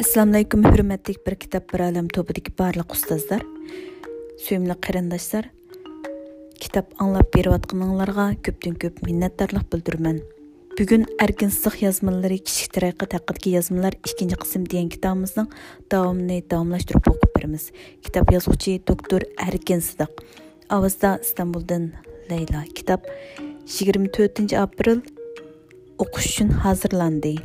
assalomu alaykum hurmatli bir kitob bir alam to'pidagi barliq ustozlar suyimli qarindoshlar. Kitob anglab berayotganinglarga ko'pdan ko'p minnatdorlik bildiraman bugun arkin siq yozmalari kichik taraqqiyot haqidagi yozmalar ikkinchi qism degan kitobimizning davomini davomlashtirib o'qib beramiz. Kitob yozuvchi doktor arkin sidiq. Ovozda istanbuldan layla. Kitob 24 aprel o'qish uchun hozirlandi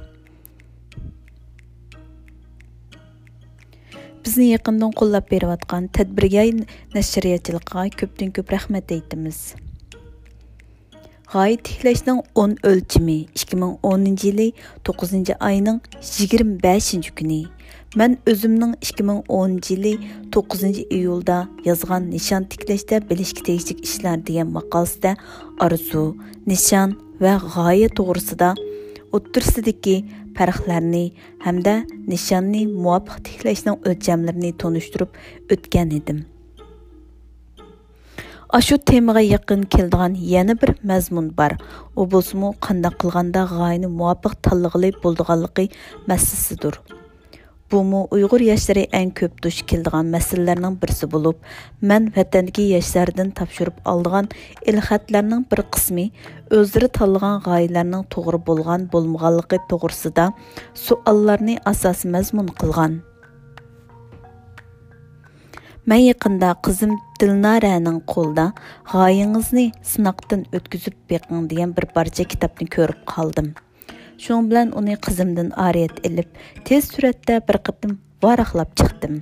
bizni yaqindan qo'llab berayotgan tadbirga nashriyatchilikqa ko'pdan ko'p rahmat aytamiz. G'oya tiklashning 10 o'lchimi 2010 yili 9 oyning 25 kuni. Man o'zimning 2010 yili 9 iyulda yozgan nishon tiklashda bilishga tegishli ishlar degan maqolasida orzu nishon va g'oya to'g'risida o'ttirsidagi farqlarni hamda nishonni muvofiq tiklashning o'lchamlarini tonishtirib o'tgan edim ashu temaga yaqin keldigan yana bir mazmun bor. U bo'lsa-mu qanday qilganda g'oyani muvofiq tanlag'ili bo'ldiganligi Бұмы ұйғыр яшьләре ән көп душ келдіған мәселелерінің бірсі болып, мән вәтәнге яшьләрден тапшырып алдыған илхәтләрнең бір қысмы өздері талыған ғайларының тоғыр болған болмағалықы тоғырсыда суалларны асасы мәзмұн қылған. Мен яқында қызым Дилнараның қолда ғайыңызны сынақтан өткізіп бекің деген бір барча кітапны көріп қалдым. Qoldim. билан bilan uni qizimdan oriyat ilib, tez suratda bir qitim varaqlab chiqdim.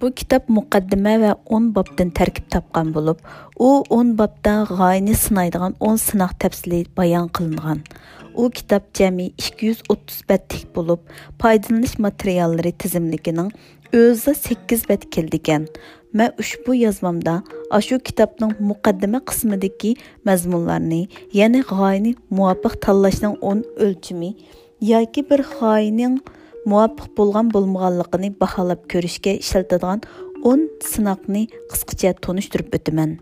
Bu kitob muqaddima va 10 bobdan tarkib topgan bo'lib, u 10 бобда g'oyani sinaydigan 10 sinoq tafsili bayon qilingan. U kitob jami 230 betlik bo'lib, foydalanish materiallari tizimligining o'zi 8 bet keldigan. Мен ushbu yozmamda ashu kitobning muqaddima qismidagi mazmunlarni, ya'ni g'oyani muvofiq tanlashning 10 o'lchimi yoki bir g'oyaning muvofiq bo'lgan bo'lmaganligini baholab ko'rishga ishlatadigan 10 sinoqni qisqacha tonishtirib o'taman.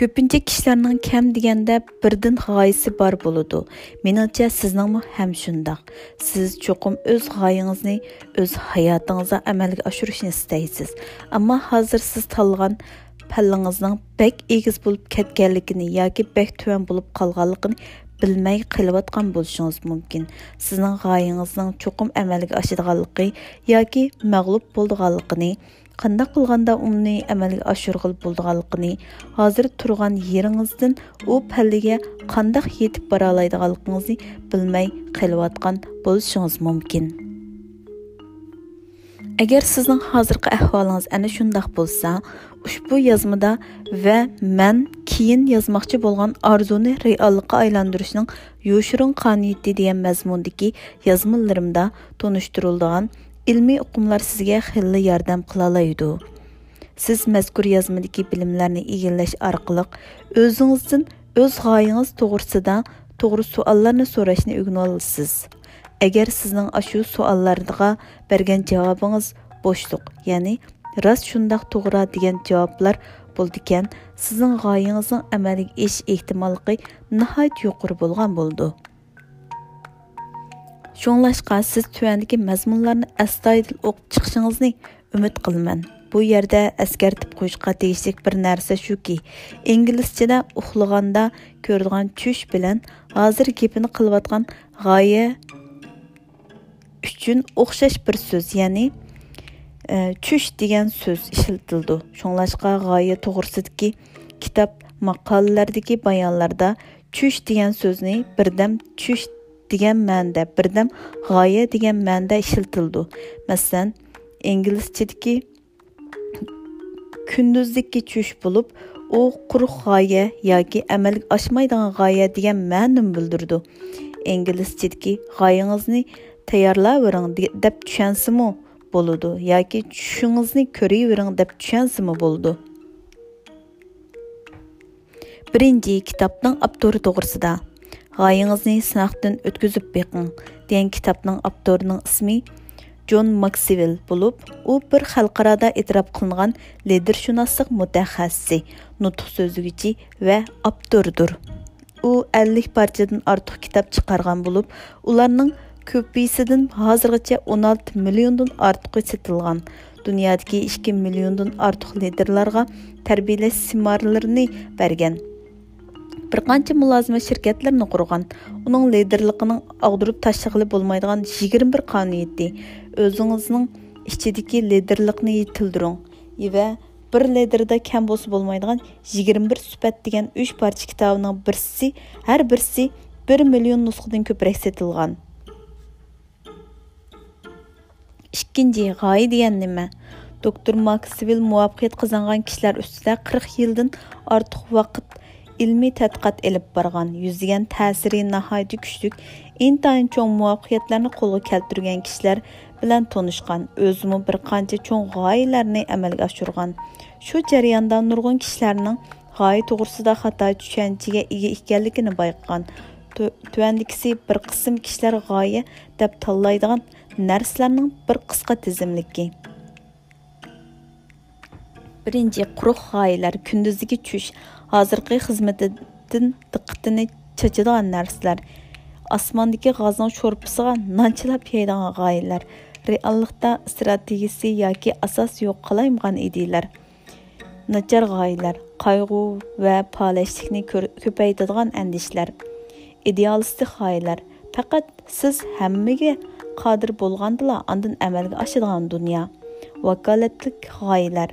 Көпінче кішілерінің кәм дегенде бірден ғайысы бар болуды. Меніңше сізніңмі һәм шундақ. Сіз чоқым өз ғайыңызны, өз hayatыңызда әмәлге ашырышын істейсіз. Амма hazır сіз талған пәліңіздің бәк егіз болып кеткенлігini yoki бәк төмен болып қалғанлығын bilmay qilayotgan bo'lishingiz mumkin sizning g'oyangizning cho'qim amalga oshadiganligi yoki mag'lub bo'lganligini қандай қылғанда оны әмәлге ашырғыл болдығалықыны, ғазір тұрған еріңіздің о пәліге қандай етіп бара алайдығалықыңызды білмей қайлуатқан бұл үшіңіз мүмкін. Әгер сіздің ғазірғі әхвалыңыз әні шындақ болса, ұшпу язмыда вә мән кейін язмақчы болған арзуны реалыққа айландырушының юшырың қаниетті деген мәзмондекі язмыларымда тоныштырылдыған ilmiy uqumlar sizga xilli yordam qilolaydi siz mazkur yozmadagi bilimlarni egallash orqali o'zingizdan o'z g'oyangiz to'g'risida to'g'ri savollarni so'rashni o'rganib olasiz. Agar sizning shu savollarga bergan javobingiz bo'shliq ya'ni rost shundoq to'g'ri degan javoblar bo'ldikan sizning g'oyangizning amalga oshish ehtimolligi nihoyat yuqori bo'lgan bo'ldi. Шуңлашқа siz tuvandagi mazmunlarni astoydil o'qib chiqishingizni umid qilaman. Bu yerda eskartib qo'yishga tegishli bir narsa shuki, inglizchada uxlaganda ko'radigan tush bilan hozir gapini qilayotgan үшін uchun бір bir so'z, түш деген degan so'z ishlatildi. Shunglashqa g'oya to'g'risidagi kitob maqolalardagi bayonlarda tush degan so'zni birdam tush degan ma'noda birdam g'oya degan ma'noda ishlatildi. Masalan inglizchadagi kunduzlikka tush bo'lib u quruq g'oya yoki amalga oshmaydigan g'oya degan ma'noni bildirdi. Inglizchadagi g'oyangizni tayyorlavering deb tushansimi bo'ladi yoki tushingizni ko'ravering deb tushansimi bo'ldi? Birinchi kitobning avtori to'g'risida. ғайыңызны сынақтан өткізіп беқің degan kitobning авторының ismi Джон Максивел болып, ол бір халқарада етірап қылынған лидершунастық мұтәхәсі, нұтық сөзігі вә аптордыр. Ол 50 партиядың артық кітап чықарған болып, уларның көпейсідің ғазырғыча 16 миллиондан артық сетілған. Дүниядығы 2 миллиондан артық лидерларға тәрбейлі симарларыны берген bir qancha mulozima shirkatlarini qurgan. Uning liderligining og'dirib tashlag'ili bo'lmaydigan 21 qonuniyati o'zingizning ichidagi liderlikni yetildiring va bir liderda kam bo'lsa bo'lmaydigan 21 supat degan 3 parcha kitobining birisi har birisi 1 million nusxadan ko'proq setilgan. Ikkinchi g'oya degan nima? Doktor maksvil muvaffaqiyat qozongan kishilar ustida 40 yildan ortiq vaqt ilmiy tadqiqot elib borgan yuzlagan ta'siri nihoyatda kuchli intayin cho'ng muvaffaqiyatlarni qo'lga keltirgan kishilar bilan tanishgan o'zimi bir qancha cho'ng g'oyalarni amalga oshirgan. Shu jarayonda nurg'un kishilarning g'oya to'g'risida xato tushunchaga ega ekanligini bayqagan tuvandikisi bir qism kishilar g'oya deb tanlaydigan narsalarning bir qisqa tizimligi. Birinchi quruq g'oyalar kunduzgi tush hozirgi xizmatidan diqqatini chachadigan narsalar osmondagi g'azning sho'rpisiga nonchilab yeydigan g'oyalar reallikda strategiyasi yoki asos yo'q qilolmagan ideyalar nachar g'oyalar qayg'u va polashlikni ko'paytiradigan andishlar idealistik g'oyalar faqat siz hammaga qodir bo'lgandila andin amalga oshadigan dunyo vakolatlik g'oyalar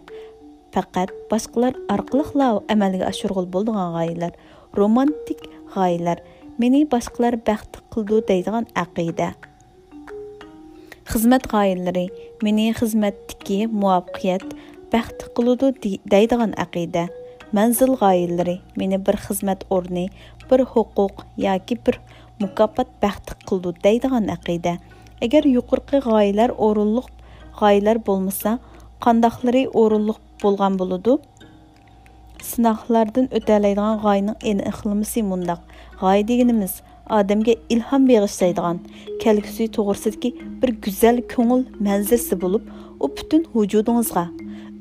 Faqat başqalar arqılıqla amalga aşırğıl bo'ldigan g'oyalar romantik g'oyalar meni boshqalar bəxt qildi deydigan aqida. Xizmat g'oyalari meni xizmətdəki muvaffaqiyyət bəxt qildi deydigan aqida. Manzil g'oyalari meni bir xizmat orni, bir huquq yoki bir mukofot baxti qildi deydigan aqida. Agar yuqorqi g'oyalar o'rinliq g'oyalar bo'lmasa qandoqlari o'rinliq bo'lgan bo'ladi өтәләйдіған o'talaydigan ені aniqlamasi мұндақ. Ғай дегеніміз odamga ilhom bag'ishlaydigan кәлгісі to'g'risidagi бір go'zal көңіл manzarasi болып, о бүтін vujudingizga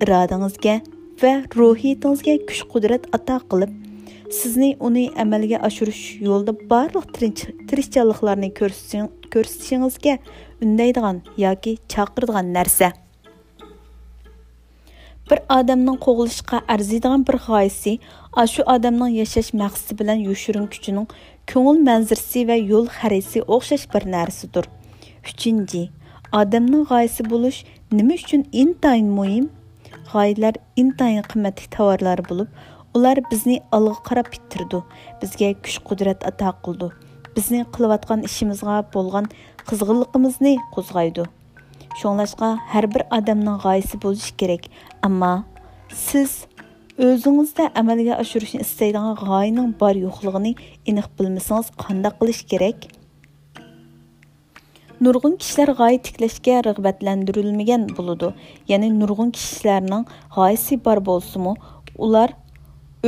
irodangizga va ruhiyatingizga kuch qudrat ato qilib sizni uni amalga oshirish yo'lida barliq tirishchanliklarni ko'rsatishingizga undaydigan yoki chaqiradigan narsa bir odamning qo'g'ilishga arziydigan bir g'oyasi shu odamning yashash maqsadi bilan yoshirin kuchining ko'ngil manzirsi va yo'l xarisi o'xshash bir narsadir uchinchi odamning g'oyasi bo'lish nima uchun intayin muhim? G'oyalar intayin qimmatli tovarlar bo'lib ular bizni olg'a qarab bittirdi bizga kuch qudrat ato qildi bizni qilayotgan ishimizga bo'lgan qizg'inligimizni qo'zg'aydi. Шоңлашқа һәр бер адамның g'oyasi bo'lishi керек. ammo siz өзіңізді amalga oshirishni istaydigan g'oyaning bor yo'qligini aniq bilmasangiz qanday qilish kerak? Nurg'un kishilar g'oya tiklashga rag'batlantirilmagan bo'ladi. Ya'ni nurg'un kishilarning g'oyasi bor bo'lsa-mu, ular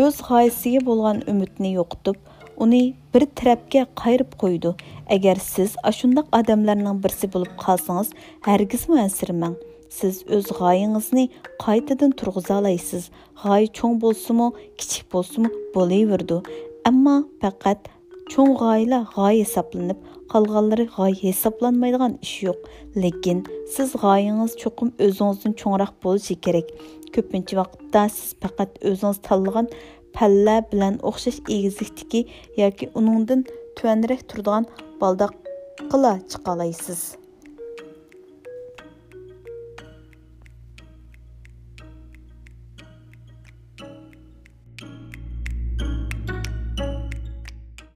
o'z g'oyasiga bo'lgan umidni yo'qotib, uni bir tarafga qayirib qo'ydi. Agar siz ashundoq odamlarning birisi bo'lib qolsangiz hargizmi ansirmang siz o'z g'oyangizni qaytadan turg'iza olasiz g'oya cho'ng bo'lsimi kichik bo'lsimi bo'laverdi. Ammo faqat cho'ng g'oyalar g'oya hisoblanib qolganlari g'oya hisoblanmaydigan ish yo'q. Lekin siz g'oyangiz cho'qim o'zingizdan cho'ngroq bo'lishi kerak. Ko'pincha vaqtda siz faqat o'zingiz tanlagan palla bilan o'xshash egizlikdagi yoki uningdan tuvanroq turadigan baldoqqa chiqa olasiz